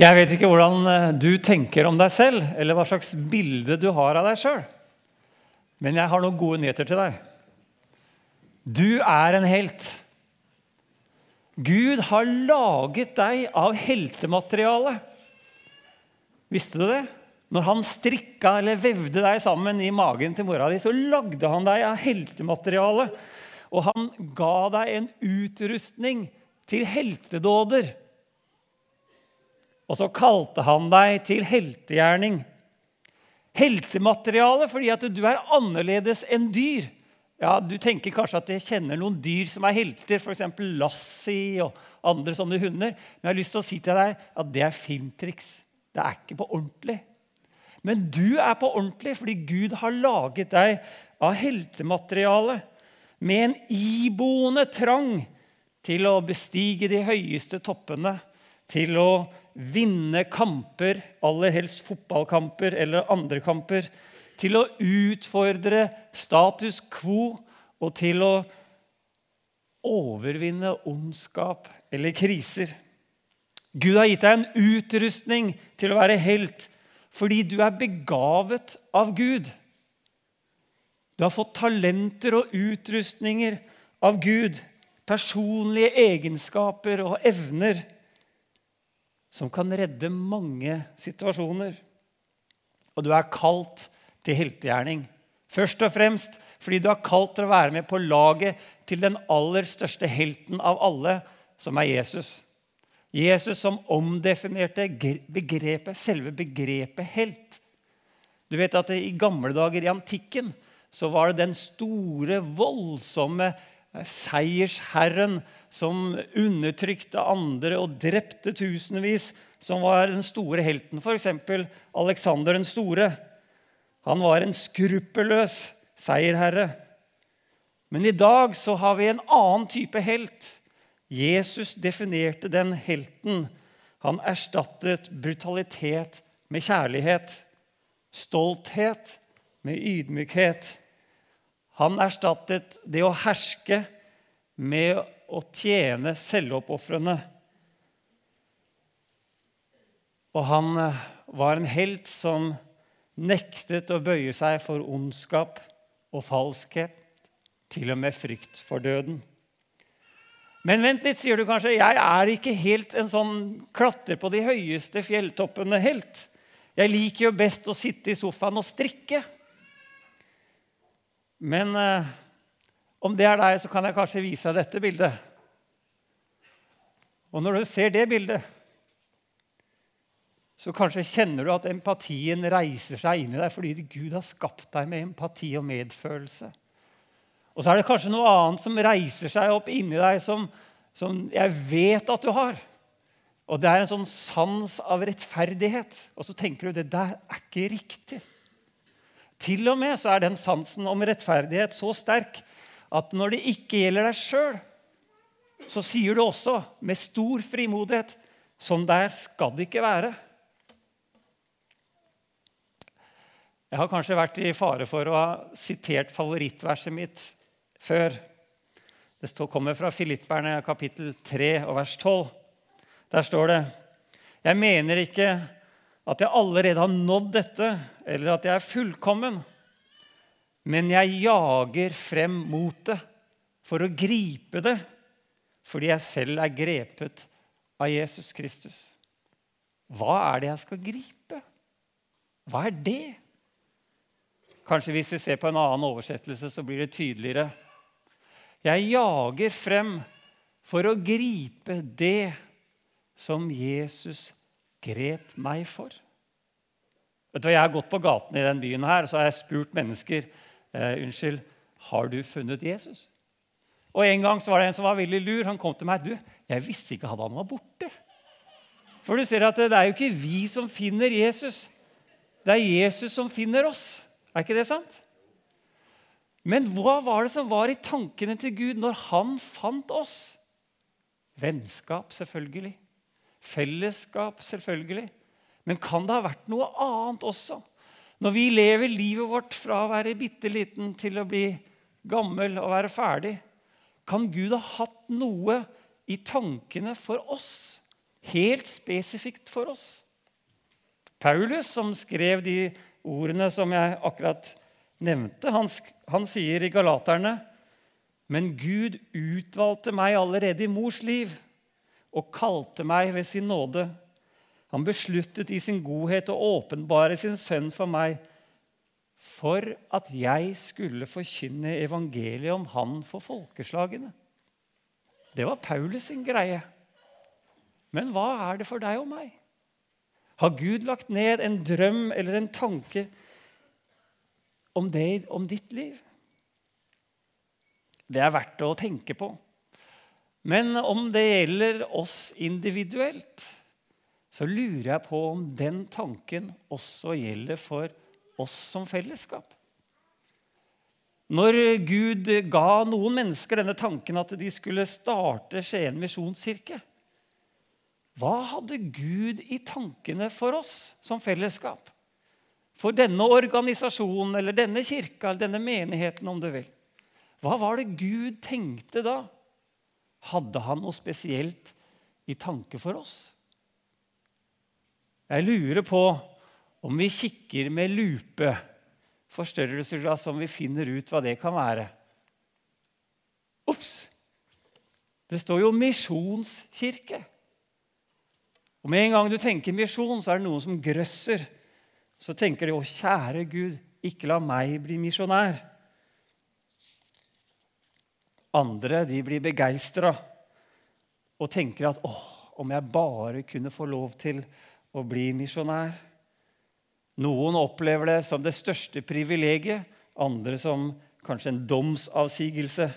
Jeg vet ikke hvordan eh, du tenker om deg selv, eller hva slags bilde du har av deg sjøl. Men jeg har noen gode nyheter til deg. Du er en helt. Gud har laget deg av heltemateriale. Visste du det? Når han strikka eller vevde deg sammen i magen til mora di, så lagde han deg av heltemateriale. Og han ga deg en utrustning til heltedåder. Og så kalte han deg til heltegjerning. Heltemateriale fordi at du er annerledes enn dyr. Ja, Du tenker kanskje at jeg kjenner noen dyr som er helter, f.eks. Lassie og andre sånne hunder. Men jeg har lyst til å si til deg at det er filmtriks. Det er ikke på ordentlig. Men du er på ordentlig fordi Gud har laget deg av heltemateriale med en iboende trang til å bestige de høyeste toppene, til å vinne kamper, aller helst fotballkamper eller andre kamper, til å utfordre status quo og til å overvinne ondskap eller kriser. Gud har gitt deg en utrustning til å være helt fordi du er begavet av Gud. Du har fått talenter og utrustninger av Gud, personlige egenskaper og evner som kan redde mange situasjoner. Og du er kalt til heltegjerning. Først og fremst fordi du er kalt til å være med på laget til den aller største helten av alle, som er Jesus. Jesus som omdefinerte begrepet, selve begrepet helt. Du vet at I gamle dager, i antikken, så var det den store, voldsomme seiersherren som undertrykte andre og drepte tusenvis, som var den store helten. F.eks. Aleksander den store. Han var en skruppelløs seierherre. Men i dag så har vi en annen type helt. Jesus definerte den helten. Han erstattet brutalitet med kjærlighet, stolthet med ydmykhet. Han erstattet det å herske med å tjene selvoppofrende. Og han eh, var en helt som nektet å bøye seg for ondskap og falskhet, til og med frykt for døden. Men vent litt, sier du kanskje. Jeg er ikke helt en sånn klatre på de høyeste fjelltoppene-helt. Jeg liker jo best å sitte i sofaen og strikke. Men eh, om det er deg, så kan jeg kanskje vise deg dette bildet. Og når du ser det bildet, så kanskje kjenner du at empatien reiser seg inn i deg fordi Gud har skapt deg med empati og medfølelse. Og så er det kanskje noe annet som reiser seg opp inni deg, som, som jeg vet at du har. Og det er en sånn sans av rettferdighet. Og så tenker du det der er ikke riktig. Til og med så er den sansen om rettferdighet så sterk at når det ikke gjelder deg sjøl, så sier du også med stor frimodighet sånn der skal det ikke være. Jeg har kanskje vært i fare for å ha sitert favorittverset mitt før. Det kommer fra Filipperne kapittel 3 og vers 12. Der står det Jeg mener ikke at jeg allerede har nådd dette, eller at jeg er fullkommen, men jeg jager frem mot det for å gripe det, fordi jeg selv er grepet av Jesus Kristus. Hva er det jeg skal gripe? Hva er det? Kanskje hvis vi ser på en annen oversettelse, så blir det tydeligere. Jeg jager frem for å gripe det som Jesus grep meg for. Vet du hva, Jeg har gått på gatene i den byen her, og så har jeg spurt mennesker eh, unnskyld, har du funnet Jesus. Og En gang så var det en som var veldig lur. Han kom til meg. du, 'Jeg visste ikke at han var borte.' For du ser at Det er jo ikke vi som finner Jesus. Det er Jesus som finner oss. Er ikke det sant? Men hva var det som var i tankene til Gud når han fant oss? Vennskap, selvfølgelig. Fellesskap, selvfølgelig. Men kan det ha vært noe annet også? Når vi lever livet vårt fra å være bitte liten til å bli gammel og være ferdig, kan Gud ha hatt noe i tankene for oss helt spesifikt for oss. Paulus, som skrev de ordene som jeg akkurat nevnte, han, han sier i Galaterne Men Gud utvalgte meg allerede i mors liv og kalte meg ved sin nåde. Han besluttet i sin godhet å åpenbare sin sønn for meg for at jeg skulle forkynne evangeliet om han for folkeslagene. Det var Paulus sin greie. Men hva er det for deg og meg? Har Gud lagt ned en drøm eller en tanke om, det, om ditt liv? Det er verdt å tenke på. Men om det gjelder oss individuelt, så lurer jeg på om den tanken også gjelder for oss som fellesskap. Når Gud ga noen mennesker denne tanken at de skulle starte Skien misjonskirke, hva hadde Gud i tankene for oss som fellesskap? For denne organisasjonen eller denne kirka eller denne menigheten, om du vil. Hva var det Gud tenkte da? Hadde han noe spesielt i tanke for oss? Jeg lurer på om vi kikker med lupe, forstørrelsesglass, om vi finner ut hva det kan være. Ops! Det står jo misjonskirke. Og Med en gang du tenker misjon, så er det noen som grøsser. Så tenker de 'Å, kjære Gud, ikke la meg bli misjonær'. Andre de blir begeistra og tenker at 'Å, om jeg bare kunne få lov til å bli misjonær'. Noen opplever det som det største privilegiet, andre som kanskje en domsavsigelse.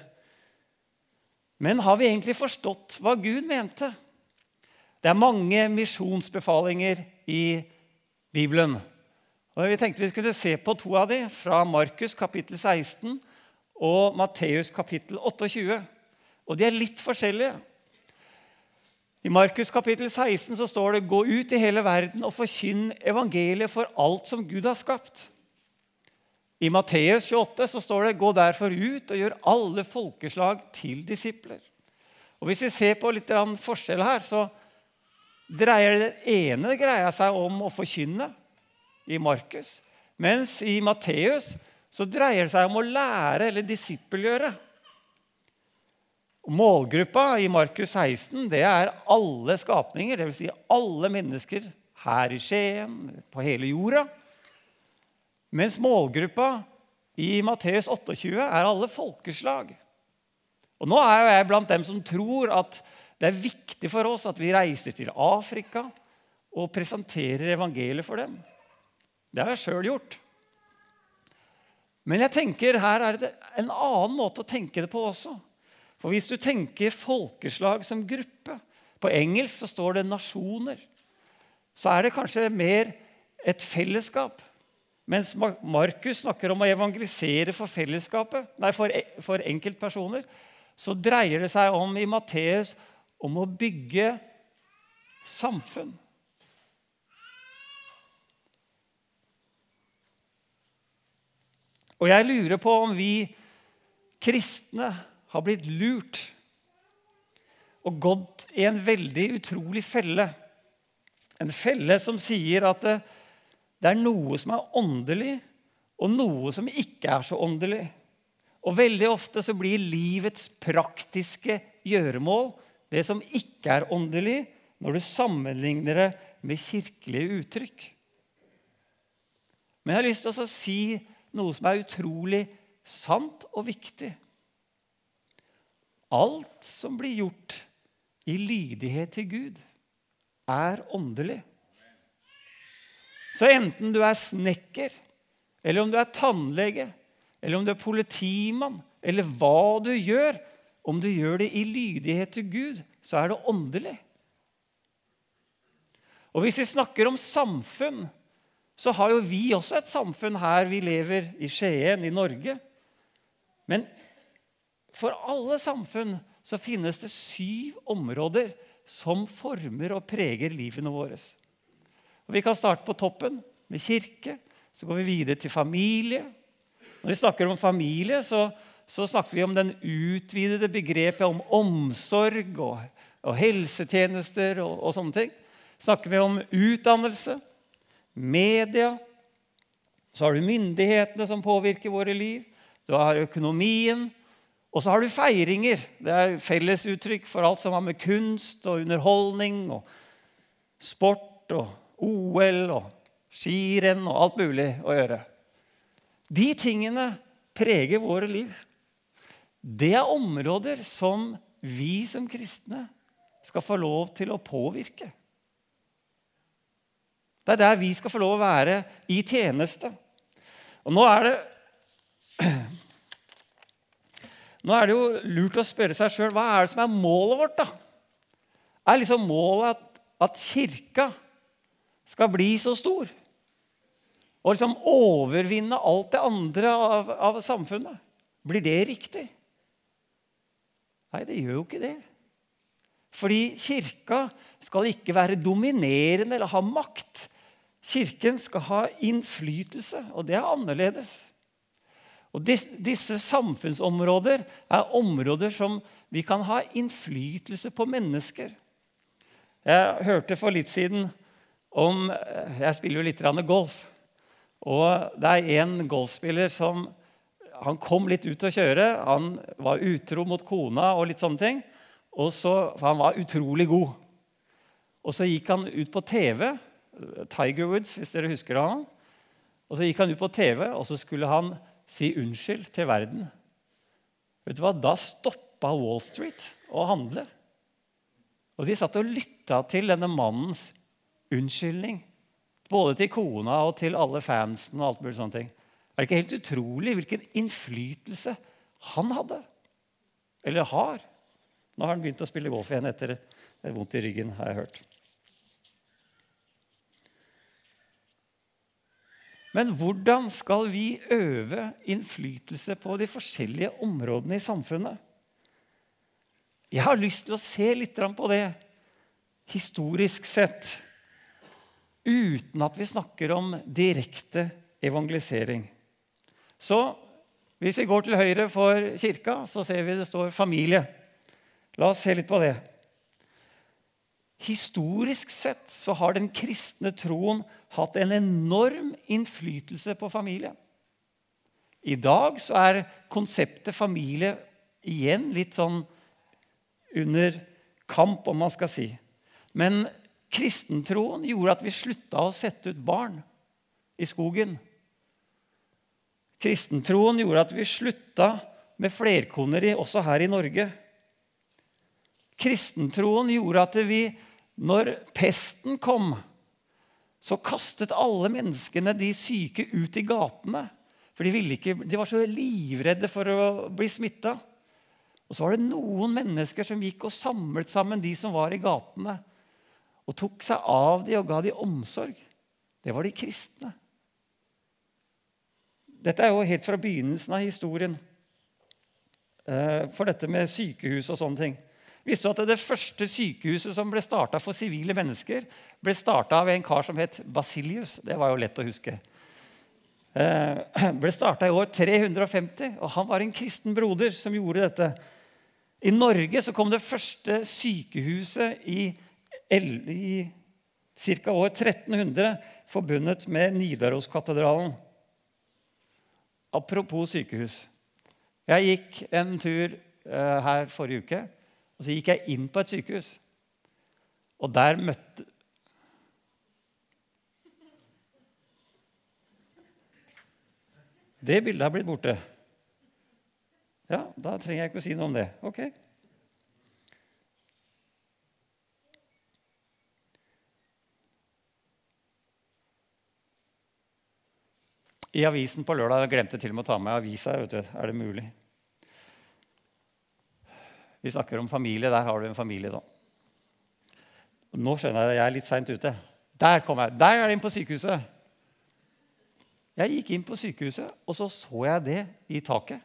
Men har vi egentlig forstått hva Gud mente? Det er mange misjonsbefalinger i Bibelen. Og Vi tenkte vi skulle se på to av dem, fra Markus kapittel 16 og Matteus kapittel 28. Og de er litt forskjellige. I Markus kapittel 16 så står det 'Gå ut i hele verden og forkynn evangeliet for alt som Gud har skapt'. I Matteus 28 så står det 'Gå derfor ut og gjør alle folkeslag til disipler'. Og Hvis vi ser på litt forskjell her, så dreier det ene greia seg om å forkynne i Markus, mens i Matteus så dreier det seg om å lære eller disippelgjøre. Målgruppa i Markus 16 det er alle skapninger, dvs. Si alle mennesker her i Skien, på hele jorda. Mens målgruppa i Matteus 28 er alle folkeslag. Og Nå er jeg blant dem som tror at det er viktig for oss at vi reiser til Afrika og presenterer evangeliet for dem. Det har jeg sjøl gjort. Men jeg tenker her er det en annen måte å tenke det på også. For hvis du tenker folkeslag som gruppe På engelsk så står det 'nasjoner'. Så er det kanskje mer et fellesskap. Mens Markus snakker om å evangelisere for fellesskapet, nei, for, for enkeltpersoner, så dreier det seg om i Matteus om å bygge samfunn. Og jeg lurer på om vi kristne har blitt lurt og gått i en veldig utrolig felle. En felle som sier at det, det er noe som er åndelig, og noe som ikke er så åndelig. Og veldig ofte så blir livets praktiske gjøremål det som ikke er åndelig, når du sammenligner det med kirkelige uttrykk. Men jeg har lyst til å si noe som er utrolig sant og viktig. Alt som blir gjort i lydighet til Gud, er åndelig. Så enten du er snekker, eller om du er tannlege, eller om du er politimann, eller hva du gjør, om du gjør det i lydighet til Gud, så er det åndelig. Og Hvis vi snakker om samfunn, så har jo vi også et samfunn her vi lever i Skien, i Norge. Men for alle samfunn så finnes det syv områder som former og preger livene våre. Og vi kan starte på toppen, med kirke. Så går vi videre til familie. Når vi snakker om familie, så, så snakker vi om den utvidede begrepet om omsorg og og helsetjenester og, og sånne ting. Snakker vi om utdannelse, media, så har du myndighetene som påvirker våre liv. Du har økonomien. Og så har du feiringer. Det er fellesuttrykk for alt som har med kunst og underholdning og sport og OL og skirenn og alt mulig å gjøre. De tingene preger våre liv. Det er områder som vi som kristne skal få lov til å påvirke. Det er der vi skal få lov å være i tjeneste. Og nå er det Nå er det jo lurt å spørre seg sjøl hva er det som er målet vårt. da? Er liksom målet at, at kirka skal bli så stor? Og liksom overvinne alt det andre av, av samfunnet? Blir det riktig? Nei, det gjør jo ikke det. Fordi kirka skal ikke være dominerende eller ha makt. Kirken skal ha innflytelse, og det er annerledes. Og Disse samfunnsområder er områder som vi kan ha innflytelse på mennesker. Jeg hørte for litt siden om Jeg spiller jo litt golf. Og det er en golfspiller som han kom litt ut å kjøre. Han var utro mot kona og litt sånne ting. Og så, for han var utrolig god. Og så gikk han ut på TV. Tiger Woods, hvis dere husker han. Og så gikk han ut på TV, og så skulle han si unnskyld til verden. Vet du hva? Da stoppa Wall Street å handle. Og de satt og lytta til denne mannens unnskyldning. Både til kona og til alle fansen. og alt mulig sånne ting. Er det ikke helt utrolig hvilken innflytelse han hadde? Eller har? Nå har han begynt å spille golf igjen etter vondt i ryggen, har jeg hørt. Men hvordan skal vi øve innflytelse på de forskjellige områdene i samfunnet? Jeg har lyst til å se litt på det historisk sett. Uten at vi snakker om direkte evangelisering. Så hvis vi går til høyre for kirka, så ser vi det står 'familie'. La oss se litt på det. Historisk sett så har den kristne troen hatt en enorm innflytelse på familien. I dag så er konseptet familie igjen litt sånn under kamp, om man skal si. Men kristentroen gjorde at vi slutta å sette ut barn i skogen. Kristentroen gjorde at vi slutta med flerkoneri også her i Norge. Kristentroen gjorde at vi når pesten kom, så kastet alle menneskene de syke ut i gatene. For de, ikke, de var så livredde for å bli smitta. Og så var det noen mennesker som gikk og samlet sammen de som var i gatene. Og tok seg av de og ga de omsorg. Det var de kristne. Dette er jo helt fra begynnelsen av historien. Eh, for dette med sykehus og sånne ting. Visste du at det første sykehuset som ble starta for sivile mennesker, ble starta av en kar som het Basilius? Det var jo lett å huske. Eh, ble starta i år 350, og han var en kristen broder som gjorde dette. I Norge så kom det første sykehuset i, i ca. år 1300, forbundet med Nidaroskatedralen. Apropos sykehus. Jeg gikk en tur eh, her forrige uke. Og så gikk jeg inn på et sykehus, og der møtte Det bildet har blitt borte. Ja, da trenger jeg ikke å si noe om det. Ok. I avisen på lørdag jeg glemte til og med å ta med avisa. vet du. Er det mulig? Vi snakker om familie. Der har du en familie, da. Nå skjønner jeg at jeg er litt seint ute. Der kom jeg. Der er det inn på sykehuset. Jeg gikk inn på sykehuset, og så så jeg det i taket.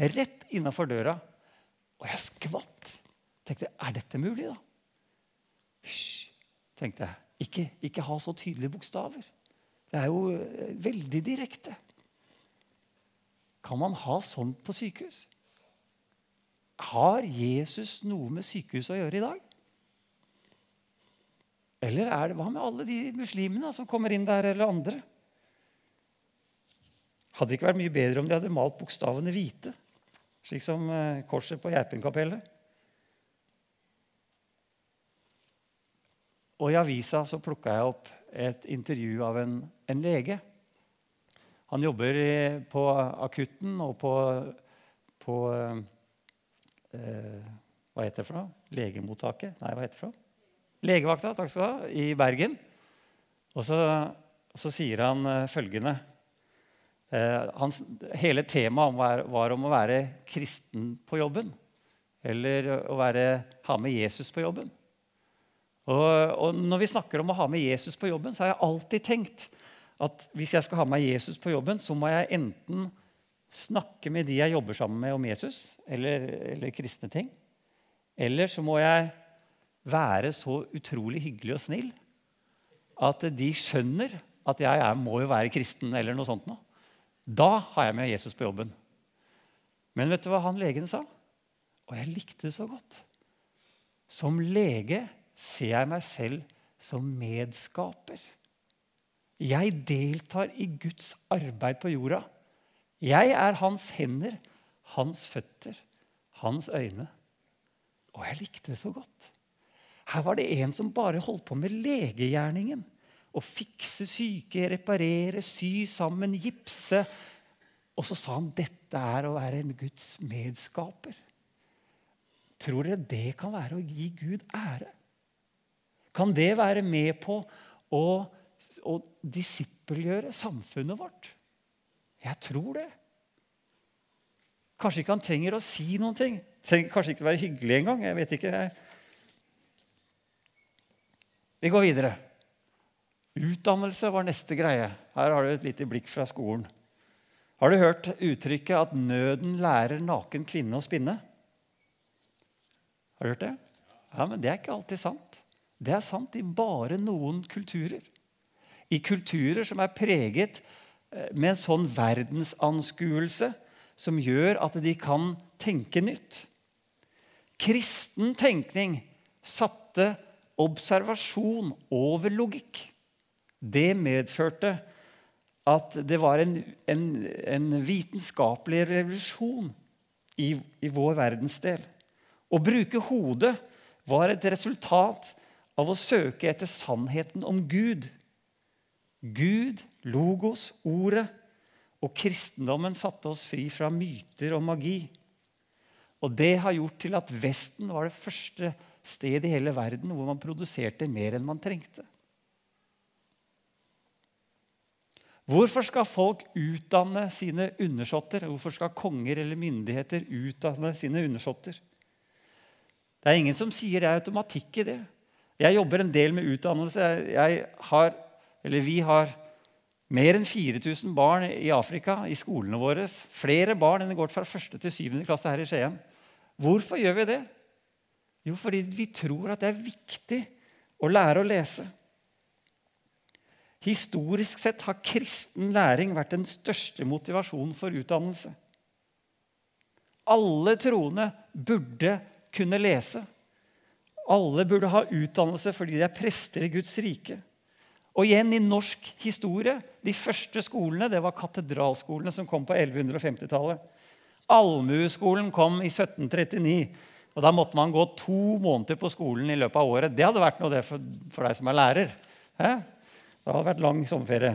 Rett innafor døra. Og jeg skvatt. Tenkte, er dette mulig, da? Hysj, tenkte jeg. Ikke, ikke ha så tydelige bokstaver. Det er jo eh, veldig direkte. Kan man ha sånt på sykehus? Har Jesus noe med sykehuset å gjøre i dag? Eller er det, hva med alle de muslimene som kommer inn der, eller andre? Hadde det ikke vært mye bedre om de hadde malt bokstavene hvite, slik som eh, korset på Gjerpenkapellet? Og i avisa så plukka jeg opp et intervju av en, en lege. Han jobber i, på akutten og på, på eh, Hva heter det for noe? Legemottaket? Nei, hva heter det for noe? Legevakta, takk skal du ha, i Bergen. Og så, så sier han uh, følgende uh, hans, Hele temaet var, var, om å være kristen på jobben. Eller å være, ha med Jesus på jobben. Og, og, når vi snakker om å ha med Jesus på jobben, så har jeg alltid tenkt at hvis jeg skal ha med Jesus på jobben, så må jeg enten snakke med de jeg jobber sammen med om Jesus, eller, eller kristne ting. Eller så må jeg være så utrolig hyggelig og snill at de skjønner at jeg er, må jo være kristen eller noe sånt. Nå. Da har jeg med Jesus på jobben. Men vet du hva han legen sa? Og jeg likte det så godt. Som lege ser jeg meg selv som medskaper. Jeg deltar i Guds arbeid på jorda. Jeg er hans hender, hans føtter, hans øyne. Og jeg likte det så godt. Her var det en som bare holdt på med legegjerningen. Å fikse syke, reparere, sy sammen, gipse. Og så sa han dette er å være en Guds medskaper. Tror dere det kan være å gi Gud ære? Kan det være med på å, å disippelgjøre samfunnet vårt? Jeg tror det. Kanskje ikke han trenger å si noen ting. Trenger kanskje ikke være hyggelig engang. Jeg vet ikke. Vi går videre. Utdannelse var neste greie. Her har du et lite blikk fra skolen. Har du hørt uttrykket at 'nøden lærer naken kvinne å spinne'? Har du hørt det? Ja, men Det er ikke alltid sant. Det er sant i bare noen kulturer. I kulturer som er preget med en sånn verdensanskuelse som gjør at de kan tenke nytt. Kristen tenkning satte observasjon over logikk. Det medførte at det var en, en, en vitenskapelig revolusjon i, i, vår verdensdel. Å bruke hodet var et resultat av å søke etter sannheten om Gud. Gud, logos, ordet, og kristendommen satte oss fri fra myter og magi. Og det har gjort til at Vesten var det første stedet i hele verden hvor man produserte mer enn man trengte. Hvorfor skal folk utdanne sine undersåtter? Hvorfor skal konger eller myndigheter utdanne sine undersåtter? Det er ingen som sier det er automatikk i det. Jeg jobber en del med utdannelse. Jeg Har, eller vi har mer enn 4000 barn i Afrika i skolene våre. Flere barn enn det går fra 1. til 7. klasse her i Skien. Hvorfor gjør vi det? Jo, fordi vi tror at det er viktig å lære å lese. Historisk sett har kristen læring vært den største motivasjonen for utdannelse. Alle troende burde kunne lese. Alle burde ha utdannelse fordi de er prester i Guds rike. Og igjen i norsk historie de første skolene det var katedralskolene som kom på 1150-tallet. Allmueskolen kom i 1739. Og Da måtte man gå to måneder på skolen i løpet av året. Det hadde vært noe det for, for deg som er lærer. Hæ? Det hadde vært lang sommerferie.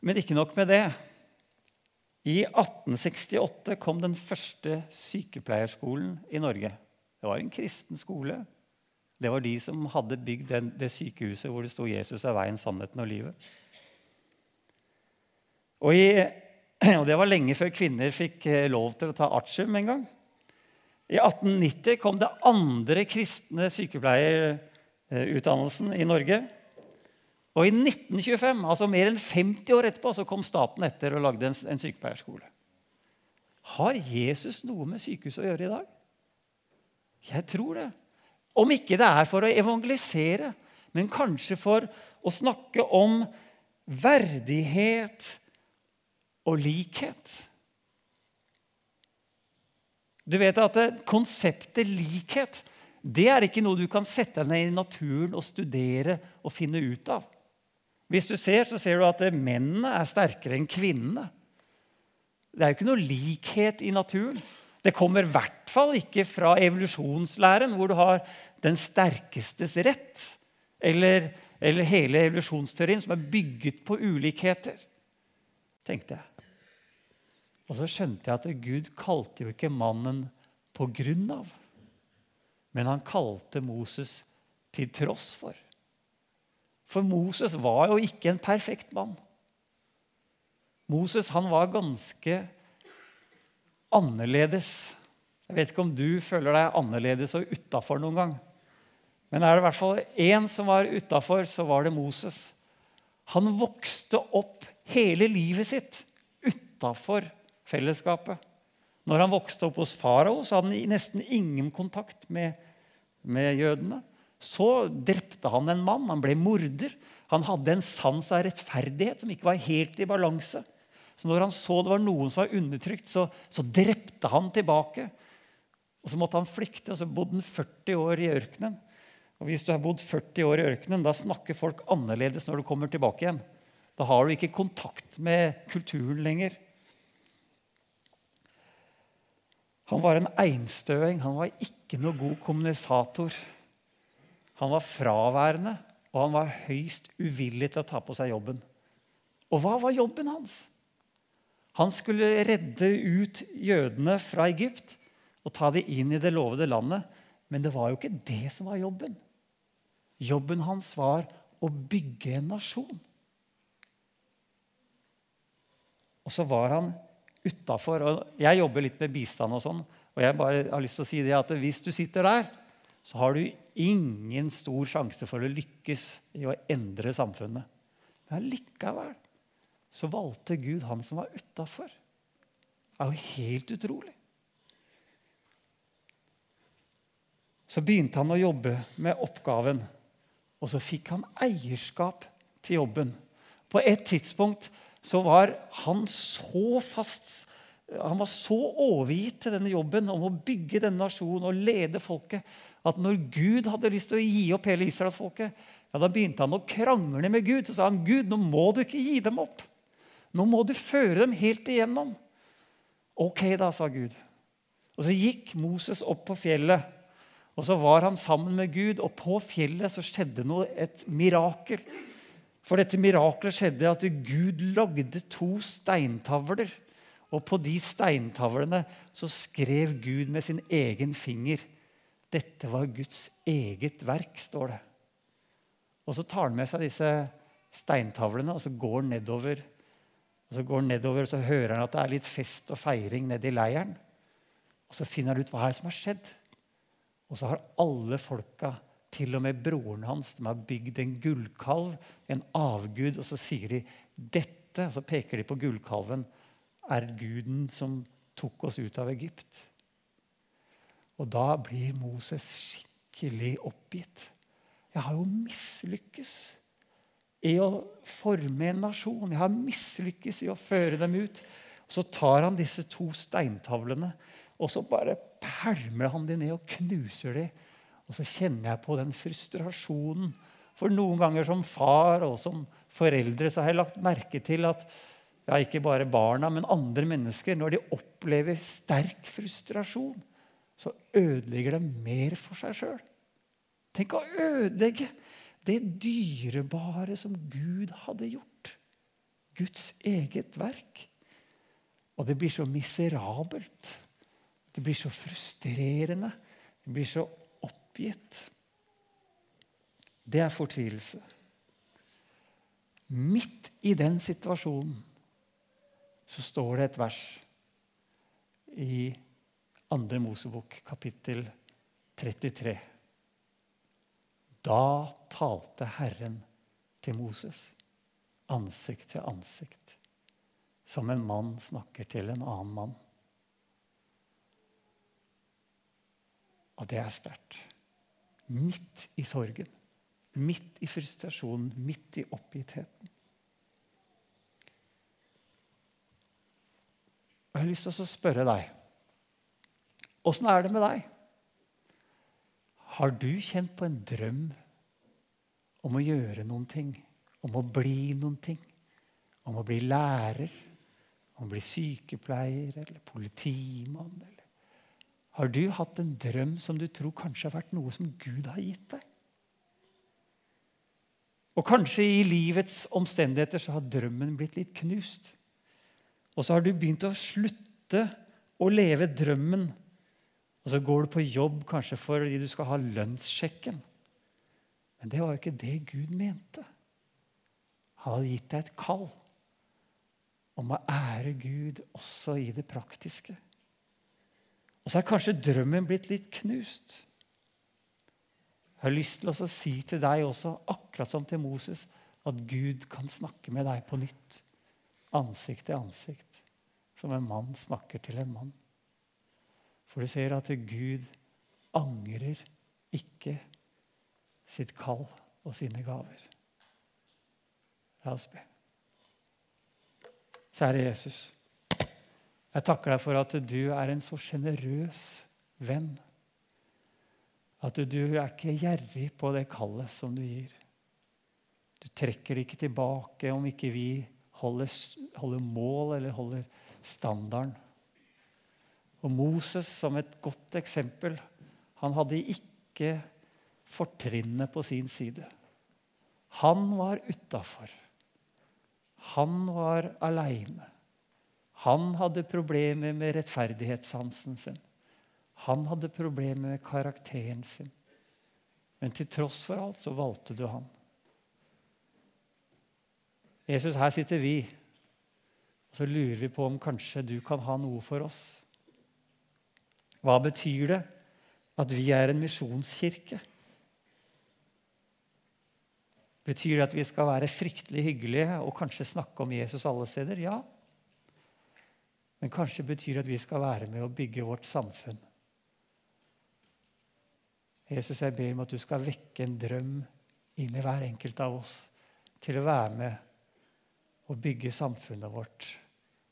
Men ikke nok med det. I 1868 kom den første sykepleierskolen i Norge. Det var en kristen skole. Det var de som hadde bygd den, det sykehuset hvor det sto 'Jesus er veien, sannheten og livet'. Og i Og det var lenge før kvinner fikk eh, lov til å ta artium en gang. I 1890 kom det andre kristne sykepleierutdannelsen i Norge. Og i 1925, altså mer enn 50 år etterpå, så kom staten etter og lagde en, en sykepleierskole. Har Jesus noe med sykehuset å gjøre i dag? Jeg tror det. Om ikke det er for å evangelisere, men kanskje for å snakke om verdighet og likhet. Du vet at konseptet likhet det er ikke noe du kan sette ned i naturen og studere og finne ut av. Hvis du ser, så ser du at mennene er sterkere enn kvinnene. Det er jo ikke noe likhet i naturen. Det kommer i hvert fall ikke fra evolusjonslæren, hvor du har den sterkestes rett. Eller, eller hele evolusjonsteorien som er bygget på ulikheter, tenkte jeg. Og så skjønte jeg at Gud kalte jo ikke mannen på grunn av, men han kalte Moses til tross for. For Moses var jo ikke en perfekt mann. Moses han var ganske annerledes. Jeg vet ikke om du føler deg annerledes og utafor noen gang. Men er det i hvert fall én som var utafor, så var det Moses. Han vokste opp hele livet sitt utafor fellesskapet. Når han vokste opp hos farao, så hadde han nesten ingen kontakt med, med jødene. Så drepte han en mann. Han ble morder. Han hadde en sans av rettferdighet som ikke var helt i balanse. Så når han så det var noen som var undertrykt, så, så drepte han tilbake. Og Så måtte han flykte, og så bodde han 40 år i ørkenen. Og Hvis du har bodd 40 år i ørkenen, da snakker folk annerledes når du kommer tilbake igjen. Da har du ikke kontakt med kulturen lenger. Han var en einstøing. Han var ikke noe god kommunisator. Han var fraværende, og han var høyst uvillig til å ta på seg jobben. Og hva var jobben hans? Han skulle redde ut jødene fra Egypt og ta dem inn i det lovede landet. Men det var jo ikke det som var jobben. Jobben hans var å bygge en nasjon. Og så var han utafor. Jeg jobber litt med bistand og sånn. Og jeg bare har lyst til å si det at hvis du sitter der, så har du ingen stor sjanse for å lykkes i å endre samfunnet. Men likevel så valgte Gud han som var utafor. Det er jo helt utrolig. Så begynte han å jobbe med oppgaven, og så fikk han eierskap til jobben. På et tidspunkt så var han så fast han var så overgitt til denne jobben om å bygge denne nasjonen og lede folket at når Gud hadde lyst til å gi opp hele israelsfolket, ja, da begynte han å krangle med Gud. Så sa han, 'Gud, nå må du ikke gi dem opp. Nå må du føre dem helt igjennom.' Ok, da, sa Gud. Og så gikk Moses opp på fjellet. Og så var han sammen med Gud, og på fjellet så skjedde noe, et mirakel. For dette miraklet skjedde at Gud lagde to steintavler. Og på de steintavlene så skrev Gud med sin egen finger. Dette var Guds eget verk, står det. Og så tar han med seg disse steintavlene og så går han nedover. Og så går han nedover og så hører han at det er litt fest og feiring nede i leiren. Og så finner han ut hva er som har skjedd. Og så har alle folka til og med broren hans de har bygd en gullkalv, en avgud, og så sier de dette, og så peker de på gullkalven, er guden som tok oss ut av Egypt. Og da blir Moses skikkelig oppgitt. Jeg har jo mislykkes i å forme en nasjon. Jeg har mislykkes i å føre dem ut. Så tar han disse to steintavlene og så bare pælmer han dem ned og knuser dem og så kjenner jeg på den frustrasjonen. For noen ganger som far og som foreldre så har jeg lagt merke til at ja, ikke bare barna, men andre mennesker, når de opplever sterk frustrasjon, så ødelegger de mer for seg sjøl. Tenk å ødelegge det dyrebare som Gud hadde gjort. Guds eget verk. Og det blir så miserabelt. Det blir så frustrerende. Det blir så oppgitt. Det er fortvilelse. Midt i den situasjonen så står det et vers i andre Mosebok, kapittel 33. Da talte Herren til Moses, ansikt til ansikt, som en mann snakker til en annen mann. Og det er sterkt. Midt i sorgen, midt i frustrasjonen, midt i oppgittheten. Og Jeg har lyst til å spørre deg åssen er det med deg? Har du kjent på en drøm om å gjøre noen ting? Om å bli noen ting? Om å bli lærer? Om å bli sykepleier eller politimann? Eller? Har du hatt en drøm som du tror kanskje har vært noe som Gud har gitt deg? Og kanskje i livets omstendigheter så har drømmen blitt litt knust. Og så har du begynt å slutte å leve drømmen og så går du på jobb kanskje fordi du skal ha lønnssjekken. Men det var jo ikke det Gud mente. Han hadde gitt deg et kall om å ære Gud også i det praktiske. Og så er kanskje drømmen blitt litt knust. Jeg har lyst til å si til deg også, akkurat som til Moses, at Gud kan snakke med deg på nytt. Ansikt til ansikt. Som en mann snakker til en mann. For du ser at Gud angrer ikke sitt kall og sine gaver. La oss be. Kjære Jesus. Jeg takker deg for at du er en så sjenerøs venn. At du er ikke gjerrig på det kallet som du gir. Du trekker det ikke tilbake om ikke vi holder, holder mål eller holder standarden. Og Moses som et godt eksempel. Han hadde ikke fortrinnet på sin side. Han var utafor. Han var aleine. Han hadde problemer med rettferdighetssansen sin. Han hadde problemer med karakteren sin. Men til tross for alt så valgte du han. Jesus, her sitter vi, og så lurer vi på om kanskje du kan ha noe for oss. Hva betyr det at vi er en misjonskirke? Betyr det at vi skal være fryktelig hyggelige og kanskje snakke om Jesus alle steder? Ja. Men kanskje betyr det at vi skal være med å bygge vårt samfunn. Jesus, jeg ber om at du skal vekke en drøm inn i hver enkelt av oss til å være med og bygge samfunnet vårt,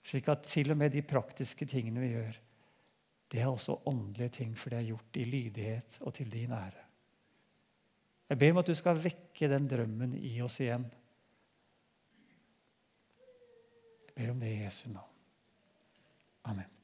slik at til og med de praktiske tingene vi gjør, det er også åndelige ting, for det er gjort i lydighet og til din ære. Jeg ber om at du skal vekke den drømmen i oss igjen. Jeg ber om det i Jesu navn. Amen.